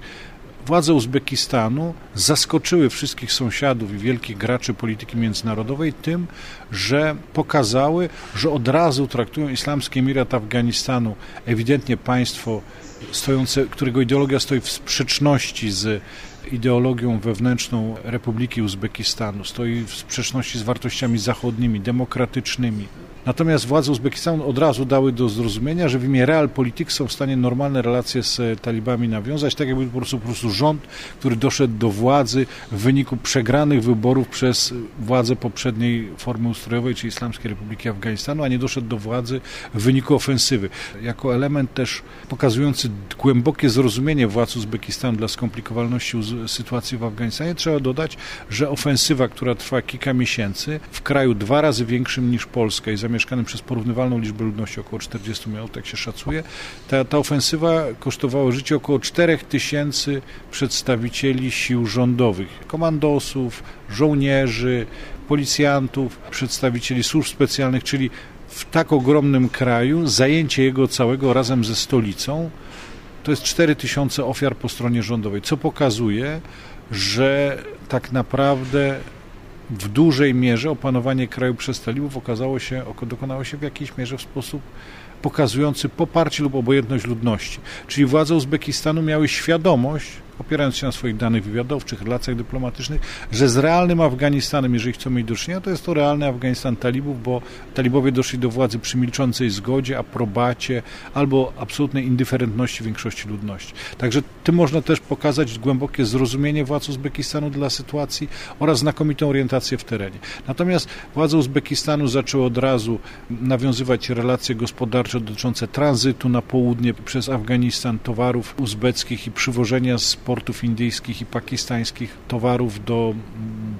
Władze Uzbekistanu zaskoczyły wszystkich sąsiadów i wielkich graczy polityki międzynarodowej tym, że pokazały, że od razu traktują Islamski Emirat Afganistanu, ewidentnie państwo stojące, którego ideologia stoi w sprzeczności z ideologią wewnętrzną Republiki Uzbekistanu, stoi w sprzeczności z wartościami zachodnimi, demokratycznymi, Natomiast władze Uzbekistanu od razu dały do zrozumienia, że w imię realpolitik są w stanie normalne relacje z e, talibami nawiązać, tak jakby po prostu, po prostu rząd, który doszedł do władzy w wyniku przegranych wyborów przez władze poprzedniej formy ustrojowej, czyli Islamskiej Republiki Afganistanu, a nie doszedł do władzy w wyniku ofensywy. Jako element też pokazujący głębokie zrozumienie władz Uzbekistanu dla skomplikowalności sytuacji w Afganistanie, trzeba dodać, że ofensywa, która trwa kilka miesięcy, w kraju dwa razy większym niż Polska i zamieszkanym przez porównywalną liczbę ludności, około 40 milionów, tak się szacuje. Ta, ta ofensywa kosztowała życie około 4 tysięcy przedstawicieli sił rządowych, komandosów, żołnierzy, policjantów, przedstawicieli służb specjalnych, czyli w tak ogromnym kraju zajęcie jego całego razem ze stolicą to jest 4 tysiące ofiar po stronie rządowej, co pokazuje, że tak naprawdę w dużej mierze opanowanie kraju przez talibów okazało się, dokonało się w jakiejś mierze w sposób pokazujący poparcie lub obojętność ludności. Czyli władze Uzbekistanu miały świadomość, opierając się na swoich danych wywiadowczych, relacjach dyplomatycznych, że z realnym Afganistanem, jeżeli chcą mieć do czynienia, to jest to realny Afganistan talibów, bo talibowie doszli do władzy przy milczącej zgodzie, aprobacie albo absolutnej indyferentności większości ludności. Także tym można też pokazać głębokie zrozumienie władz Uzbekistanu dla sytuacji oraz znakomitą orientację w terenie. Natomiast władze Uzbekistanu zaczęły od razu nawiązywać relacje gospodarcze dotyczące tranzytu na południe przez Afganistan towarów uzbeckich i przywożenia z portów indyjskich i pakistańskich towarów do,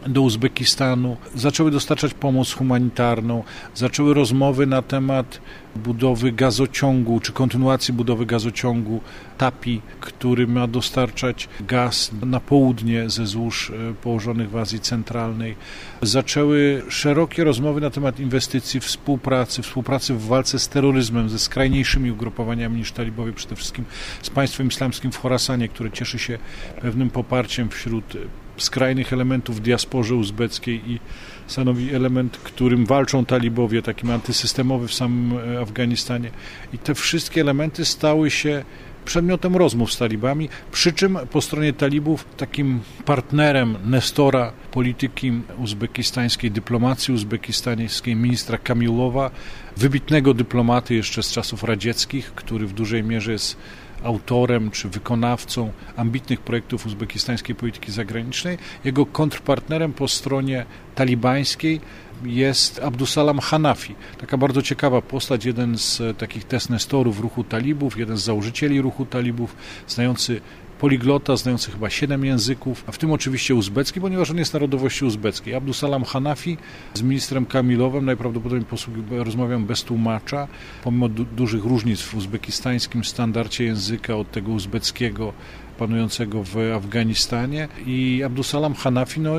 do Uzbekistanu, zaczęły dostarczać pomoc humanitarną, zaczęły rozmowy na temat budowy gazociągu, czy kontynuacji budowy gazociągu TAPI, który ma dostarczać gaz na południe ze złóż e, położonych w Azji Centralnej. Zaczęły szerokie rozmowy na temat inwestycji, współpracy, współpracy w walce z terroryzmem, ze skrajniejszymi ugrupowaniami niż talibowie, przede wszystkim z państwem islamskim w Chorasanie, które cieszy się pewnym poparciem wśród skrajnych elementów w diasporze uzbeckiej i stanowi element, którym walczą talibowie, takim antysystemowy w samym e, Afganistanie. I te wszystkie elementy stały się przedmiotem rozmów z talibami, przy czym po stronie talibów takim partnerem Nestora polityki uzbekistańskiej, dyplomacji uzbekistańskiej, ministra Kamilowa, wybitnego dyplomaty jeszcze z czasów radzieckich, który w dużej mierze jest autorem czy wykonawcą ambitnych projektów uzbekistańskiej polityki zagranicznej. Jego kontrpartnerem po stronie talibańskiej jest Abdusalam Hanafi. Taka bardzo ciekawa postać, jeden z takich tesnestorów ruchu talibów, jeden z założycieli ruchu talibów, znający poliglota, znający chyba siedem języków, a w tym oczywiście uzbecki, ponieważ on jest narodowości uzbeckiej. Abdusalam Hanafi z ministrem Kamilowem najprawdopodobniej rozmawiam bez tłumacza, pomimo du dużych różnic w uzbekistańskim standardzie języka od tego uzbeckiego panującego w Afganistanie i Abdusalam Hanafi no,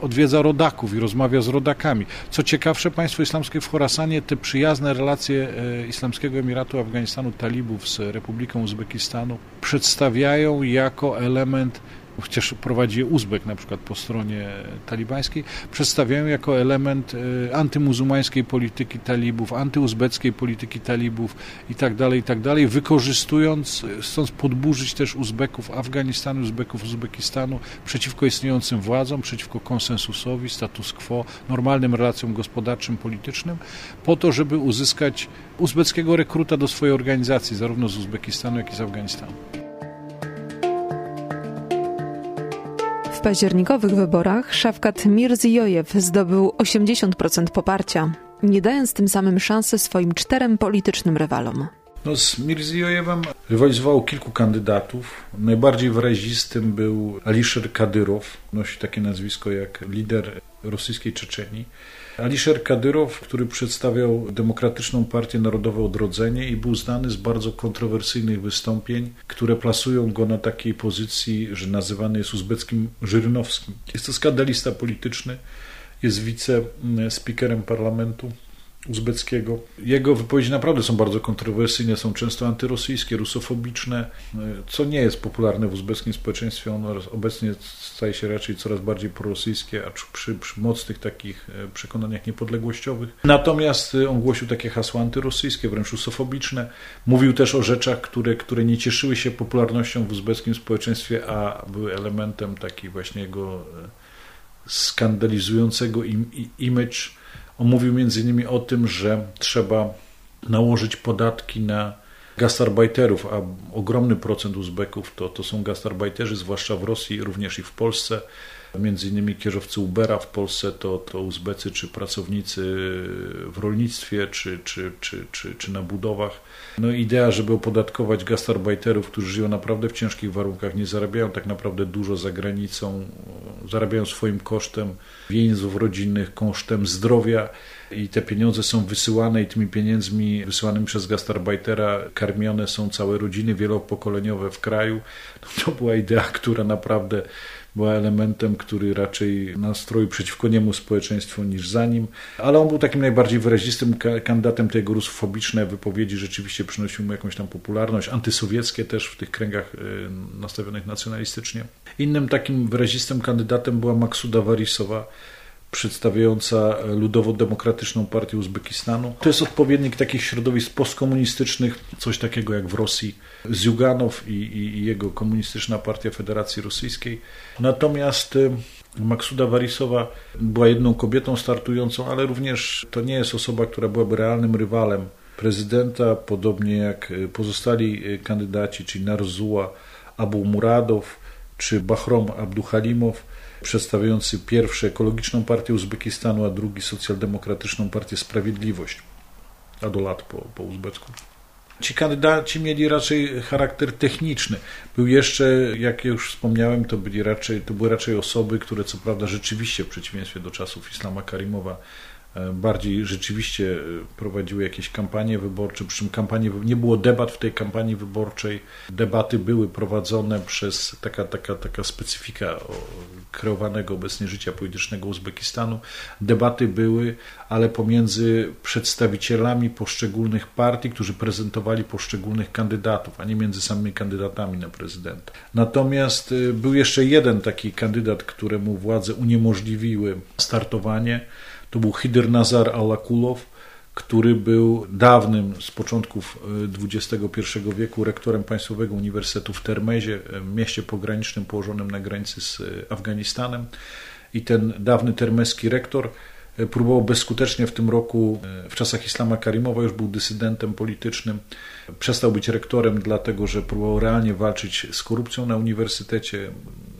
odwiedza rodaków i rozmawia z rodakami. Co ciekawsze, państwo islamskie w Chorasanie te przyjazne relacje e, Islamskiego Emiratu Afganistanu talibów z Republiką Uzbekistanu przedstawiają jako element chociaż prowadzi je Uzbek na przykład po stronie talibańskiej, przedstawiają jako element e, antymuzułmańskiej polityki talibów, antyuzbeckiej polityki talibów i tak dalej, i tak wykorzystując, chcąc podburzyć też Uzbeków Afganistanu, Uzbeków Uzbekistanu przeciwko istniejącym władzom, przeciwko konsensusowi, status quo, normalnym relacjom gospodarczym, politycznym, po to, żeby uzyskać uzbeckiego rekruta do swojej organizacji, zarówno z Uzbekistanu, jak i z Afganistanu. Październikowych wyborach Szafkat Mirziyojew zdobył 80% poparcia, nie dając tym samym szansy swoim czterem politycznym rywalom. No, z Mirzijojewem rywalizowało kilku kandydatów. Najbardziej wyrazistym był Alisher Kadyrow, nosi takie nazwisko jak lider rosyjskiej Czeczenii. Alisher Kadyrow, który przedstawiał Demokratyczną Partię Narodowe Odrodzenie i był znany z bardzo kontrowersyjnych wystąpień, które plasują go na takiej pozycji, że nazywany jest uzbeckim Żyrynowskim. Jest to skandalista polityczny, jest wice-speakerem parlamentu uzbeckiego. Jego wypowiedzi naprawdę są bardzo kontrowersyjne, są często antyrosyjskie, rusofobiczne, co nie jest popularne w uzbeckim społeczeństwie. Ono obecnie staje się raczej coraz bardziej prorosyjskie, a przy, przy mocnych takich e, przekonaniach niepodległościowych. Natomiast e, on głosił takie hasła antyrosyjskie, wręcz rusofobiczne. Mówił też o rzeczach, które, które nie cieszyły się popularnością w uzbeckim społeczeństwie, a były elementem takiej właśnie jego e, skandalizującego im, image on mówił między innymi o tym, że trzeba nałożyć podatki na gastarbajterów, a ogromny procent Uzbeków to, to są gastarbajterzy, zwłaszcza w Rosji, również i w Polsce. Między innymi kierowcy Ubera w Polsce to, to Uzbecy czy pracownicy w rolnictwie czy, czy, czy, czy, czy na budowach. No idea, żeby opodatkować gastarbajterów, którzy żyją naprawdę w ciężkich warunkach, nie zarabiają tak naprawdę dużo za granicą, zarabiają swoim kosztem więzów rodzinnych, kosztem zdrowia i te pieniądze są wysyłane i tymi pieniędzmi wysyłanymi przez gastarbajtera karmione są całe rodziny wielopokoleniowe w kraju. No to była idea, która naprawdę była elementem, który raczej nastroił przeciwko niemu społeczeństwu niż za nim, ale on był takim najbardziej wyrazistym kandydatem tego rusofobiczne wypowiedzi. Rzeczywiście przynosiły mu jakąś tam popularność, antysowieckie też w tych kręgach y, nastawionych nacjonalistycznie. Innym takim wyrazistym kandydatem była Maksuda Warisowa, przedstawiająca Ludowo-Demokratyczną Partię Uzbekistanu. To jest odpowiednik takich środowisk postkomunistycznych, coś takiego jak w Rosji, Zjuganow i, i, i jego komunistyczna partia Federacji Rosyjskiej. Natomiast y, Maksuda Warisowa była jedną kobietą startującą, ale również to nie jest osoba, która byłaby realnym rywalem prezydenta, podobnie jak y, pozostali y, kandydaci, czyli Narzuła, Abu Muradow czy Bahrom Abduhalimow przedstawiający pierwszy ekologiczną partię Uzbekistanu, a drugi socjaldemokratyczną partię Sprawiedliwość, Adolat po, po uzbecku. Ci kandydaci mieli raczej charakter techniczny. Był jeszcze, jak już wspomniałem, to, byli raczej, to były raczej osoby, które co prawda rzeczywiście w przeciwieństwie do czasów Islama Karimowa bardziej rzeczywiście e, prowadziły jakieś kampanie wyborcze, przy czym kampanie, nie było debat w tej kampanii wyborczej. Debaty były prowadzone przez taka, taka, taka specyfika kreowanego obecnie życia politycznego Uzbekistanu. Debaty były, ale pomiędzy przedstawicielami poszczególnych partii, którzy prezentowali poszczególnych kandydatów, a nie między samymi kandydatami na prezydenta. Natomiast e, był jeszcze jeden taki kandydat, któremu władze uniemożliwiły startowanie to był Hidir Nazar Alakulow, który był dawnym, z początków XXI e, wieku, rektorem Państwowego Uniwersytetu w Termezie, e, mieście pogranicznym położonym na granicy z e, Afganistanem. I ten dawny termeski rektor próbował bezskutecznie w tym roku, w czasach Islama Karimowa, już był dysydentem politycznym. Przestał być rektorem, dlatego że próbował realnie walczyć z korupcją na uniwersytecie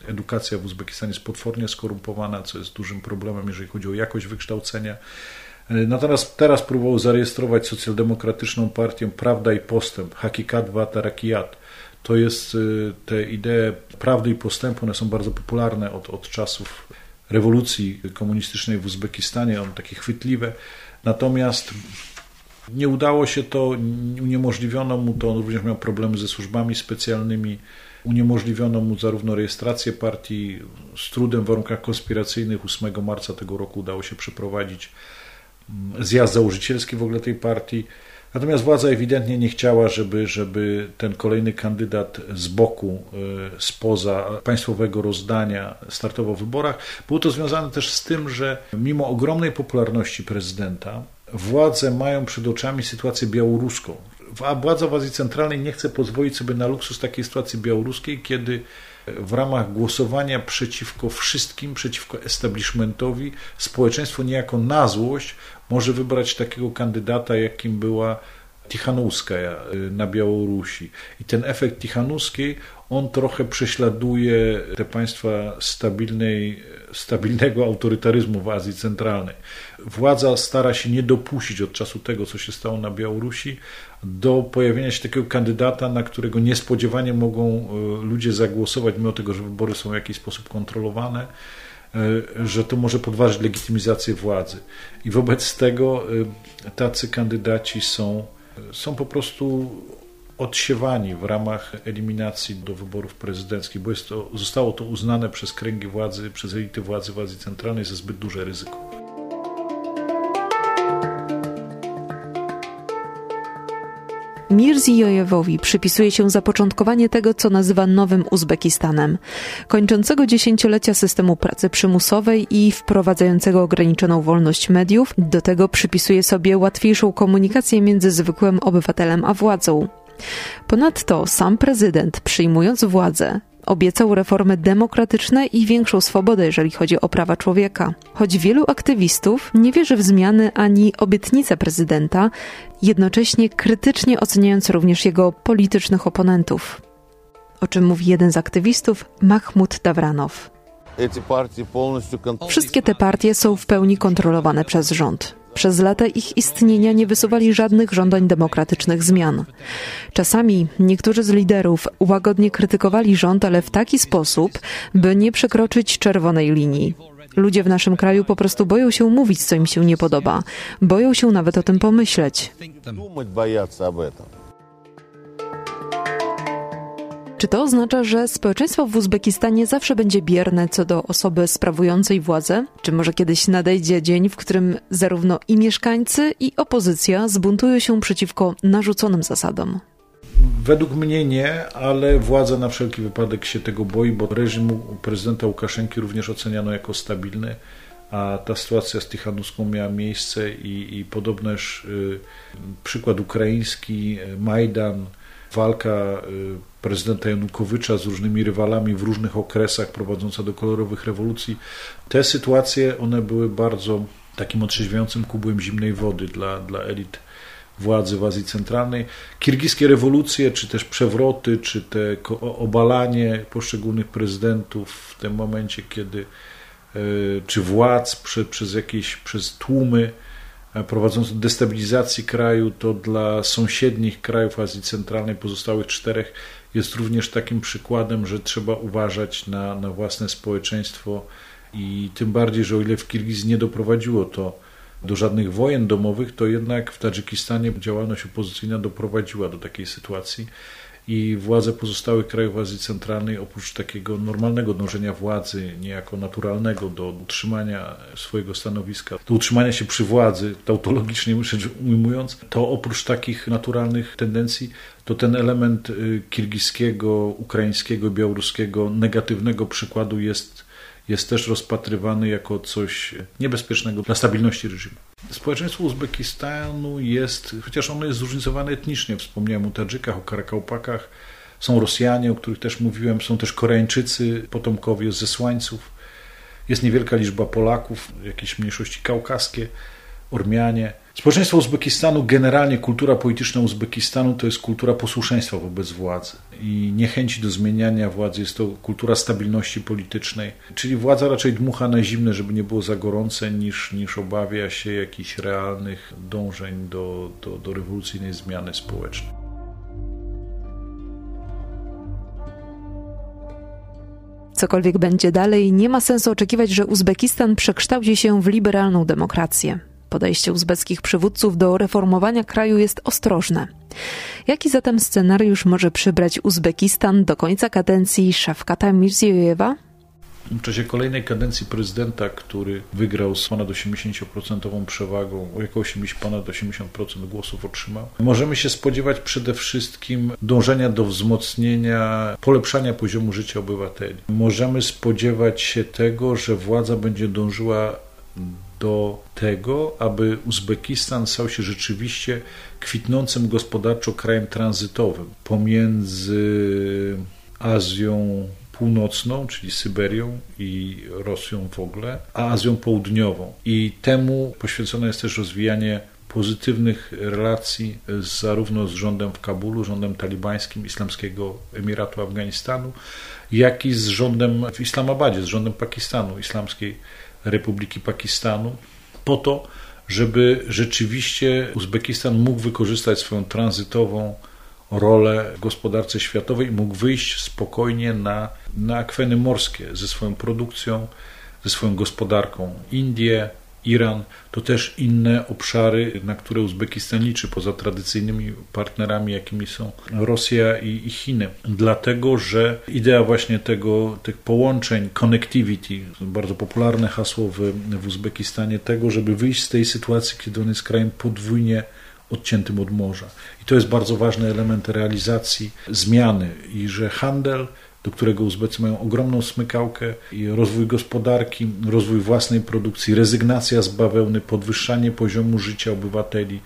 edukacja w Uzbekistanie jest potwornie skorumpowana, co jest dużym problemem, jeżeli chodzi o jakość wykształcenia. Natomiast teraz próbował zarejestrować socjaldemokratyczną partię Prawda i Postęp, Hakikat wa Tarakiyat. To jest y, te idee prawdy i postępu, one są bardzo popularne od, od czasów rewolucji komunistycznej w Uzbekistanie, one takie chwytliwe. Natomiast nie udało się to, uniemożliwiono mu to, on również miał problemy ze służbami specjalnymi, Uniemożliwiono mu zarówno rejestrację partii z trudem w warunkach konspiracyjnych. 8 marca tego roku udało się przeprowadzić mm, zjazd założycielski w ogóle tej partii. Natomiast władza ewidentnie nie chciała, żeby, żeby ten kolejny kandydat z boku, e, spoza państwowego rozdania startował w wyborach. Było to związane też z tym, że mimo ogromnej popularności prezydenta, władze mają przed oczami sytuację białoruską. A władza w Azji Centralnej nie chce pozwolić sobie na luksus takiej sytuacji białoruskiej, kiedy w ramach głosowania przeciwko wszystkim, przeciwko establishmentowi, społeczeństwo niejako na złość może wybrać takiego kandydata, jakim była Tichanowska na Białorusi. I ten efekt Tichanowskiej, on trochę prześladuje te państwa stabilnej, stabilnego autorytaryzmu w Azji Centralnej. Władza stara się nie dopuścić od czasu tego, co się stało na Białorusi, do pojawienia się takiego kandydata, na którego niespodziewanie mogą e, ludzie zagłosować, mimo tego, że wybory są w jakiś sposób kontrolowane e, że to może podważyć legitymizację władzy. I wobec tego tacy kandydaci są, są po prostu odsiewani w ramach eliminacji do wyborów prezydenckich, bo to, zostało to uznane przez kręgi władzy, przez elity władzy w Azji Centralnej za zbyt duże ryzyko. Mirzijojewowi przypisuje się zapoczątkowanie tego, co nazywa Nowym Uzbekistanem, kończącego dziesięciolecia systemu pracy przymusowej i wprowadzającego ograniczoną wolność mediów. Do tego przypisuje sobie łatwiejszą komunikację między zwykłym obywatelem a władzą. Ponadto sam prezydent, przyjmując władzę, Obiecał reformy demokratyczne i większą swobodę, jeżeli chodzi o prawa człowieka. Choć wielu aktywistów nie wierzy w zmiany ani obietnice prezydenta, jednocześnie krytycznie oceniając również jego politycznych oponentów. O czym mówi jeden z aktywistów, Mahmud Dawranow. Wszystkie te partie są w pełni kontrolowane przez rząd. Przez lata ich istnienia nie wysuwali żadnych żądań demokratycznych zmian. Czasami niektórzy z liderów łagodnie krytykowali rząd, ale w taki sposób, by nie przekroczyć czerwonej linii. Ludzie w naszym kraju po prostu boją się mówić, co im się nie podoba. Boją się nawet o tym pomyśleć. Czy to oznacza, że społeczeństwo w Uzbekistanie zawsze będzie bierne co do osoby sprawującej władzę? Czy może kiedyś nadejdzie dzień, w którym zarówno i mieszkańcy, i opozycja zbuntują się przeciwko narzuconym zasadom? Według mnie nie, ale władza na wszelki wypadek się tego boi, bo reżim prezydenta Łukaszenki również oceniano jako stabilny, a ta sytuacja z Tichanuską miała miejsce i, i podobnież y, przykład ukraiński, Majdan, walka y, prezydenta Janukowycza z różnymi rywalami w różnych okresach prowadząca do kolorowych rewolucji. Te sytuacje, one były bardzo takim otrzeźwiającym kubłem zimnej wody dla, dla elit władzy w Azji Centralnej. Kirgiskie rewolucje, czy też przewroty, czy te obalanie poszczególnych prezydentów w tym momencie, kiedy y, czy władz przez, przez jakieś, przez tłumy prowadząc do destabilizacji kraju, to dla sąsiednich krajów Azji Centralnej, pozostałych czterech, jest również takim przykładem, że trzeba uważać na, na własne społeczeństwo i tym bardziej, że o ile w Kirgizji nie doprowadziło to do żadnych wojen domowych, to jednak w Tadżykistanie działalność opozycyjna doprowadziła do takiej sytuacji i władze pozostałych krajów Azji Centralnej, oprócz takiego normalnego dążenia władzy, niejako naturalnego do utrzymania swojego stanowiska, do utrzymania się przy władzy, tautologicznie ujmując, to oprócz takich naturalnych tendencji, to ten element y, kirgiskiego, ukraińskiego, białoruskiego negatywnego przykładu jest jest też rozpatrywany jako coś niebezpiecznego dla stabilności reżimu. Społeczeństwo Uzbekistanu jest, chociaż ono jest zróżnicowane etnicznie, wspomniałem o Tadżykach, o Karakałpakach, są Rosjanie, o których też mówiłem, są też Koreańczycy, potomkowie zesłańców, jest niewielka liczba Polaków, jakieś mniejszości kaukaskie, Ormianie. Społeczeństwo Uzbekistanu, generalnie kultura polityczna Uzbekistanu to jest kultura posłuszeństwa wobec władzy i niechęci do zmieniania władzy. Jest to kultura stabilności politycznej, czyli władza raczej dmucha na zimne, żeby nie było za gorące, niż, niż obawia się jakichś realnych dążeń do, do, do rewolucyjnej zmiany społecznej. Cokolwiek będzie dalej, nie ma sensu oczekiwać, że Uzbekistan przekształci się w liberalną demokrację. Podejście uzbeckich przywódców do reformowania kraju jest ostrożne. Jaki zatem scenariusz może przybrać Uzbekistan do końca kadencji Szafkata Mirziejewa? W czasie kolejnej kadencji prezydenta, który wygrał z ponad 80% przewagą, około 80, ponad 80% głosów otrzymał, możemy się spodziewać przede wszystkim dążenia do wzmocnienia, polepszania poziomu życia obywateli. Możemy spodziewać się tego, że władza będzie dążyła do tego, aby Uzbekistan stał się rzeczywiście kwitnącym gospodarczo krajem tranzytowym pomiędzy Azją Północną, czyli Syberią i Rosją w ogóle, a Azją Południową. I temu poświęcone jest też rozwijanie pozytywnych relacji zarówno z rządem w Kabulu, rządem talibańskim Islamskiego Emiratu Afganistanu, jak i z rządem w Islamabadzie, z rządem Pakistanu, Islamskiej Republiki Pakistanu, po to, żeby rzeczywiście Uzbekistan mógł wykorzystać swoją tranzytową rolę w gospodarce światowej i mógł wyjść spokojnie na, na akweny morskie ze swoją produkcją, ze swoją gospodarką. Indie, Iran to też inne obszary, na które Uzbekistan liczy, poza tradycyjnymi partnerami, jakimi są Rosja i, i Chiny. Dlatego, że idea właśnie tego, tych połączeń, connectivity, bardzo popularne hasło w, w Uzbekistanie, tego, żeby wyjść z tej sytuacji, kiedy on jest krajem podwójnie odciętym od morza. I to jest bardzo ważny element realizacji zmiany i że handel do którego Uzbecy mają ogromną smykałkę i rozwój gospodarki, rozwój własnej produkcji, rezygnacja z bawełny, podwyższanie poziomu życia obywateli.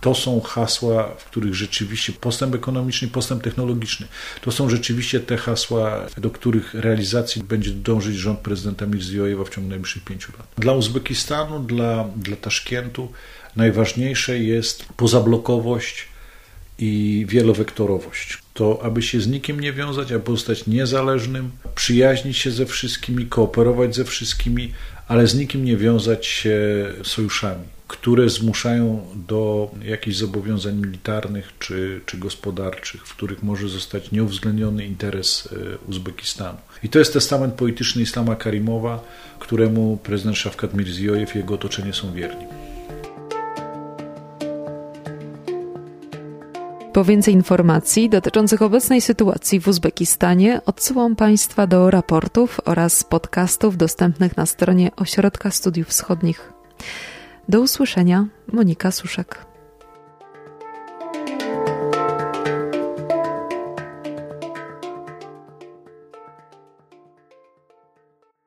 To są hasła, w których rzeczywiście postęp ekonomiczny, postęp technologiczny, to są rzeczywiście te hasła, do których realizacji będzie dążyć rząd prezydenta Mirziojewa w ciągu najbliższych pięciu lat. Dla Uzbekistanu, dla, dla Taszkentu najważniejsze jest pozablokowość i wielowektorowość. To, aby się z nikim nie wiązać, aby pozostać niezależnym, przyjaźnić się ze wszystkimi, kooperować ze wszystkimi, ale z nikim nie wiązać się sojuszami, które zmuszają do jakichś zobowiązań militarnych czy, czy gospodarczych, w których może zostać nieuwzględniony interes e, Uzbekistanu. I to jest testament polityczny Islama Karimowa, któremu prezydent Szafkat Mirziojew i jego otoczenie są wierni. Po więcej informacji dotyczących obecnej sytuacji w Uzbekistanie odsyłam Państwa do raportów oraz podcastów dostępnych na stronie Ośrodka Studiów Wschodnich. Do usłyszenia, Monika Suszek.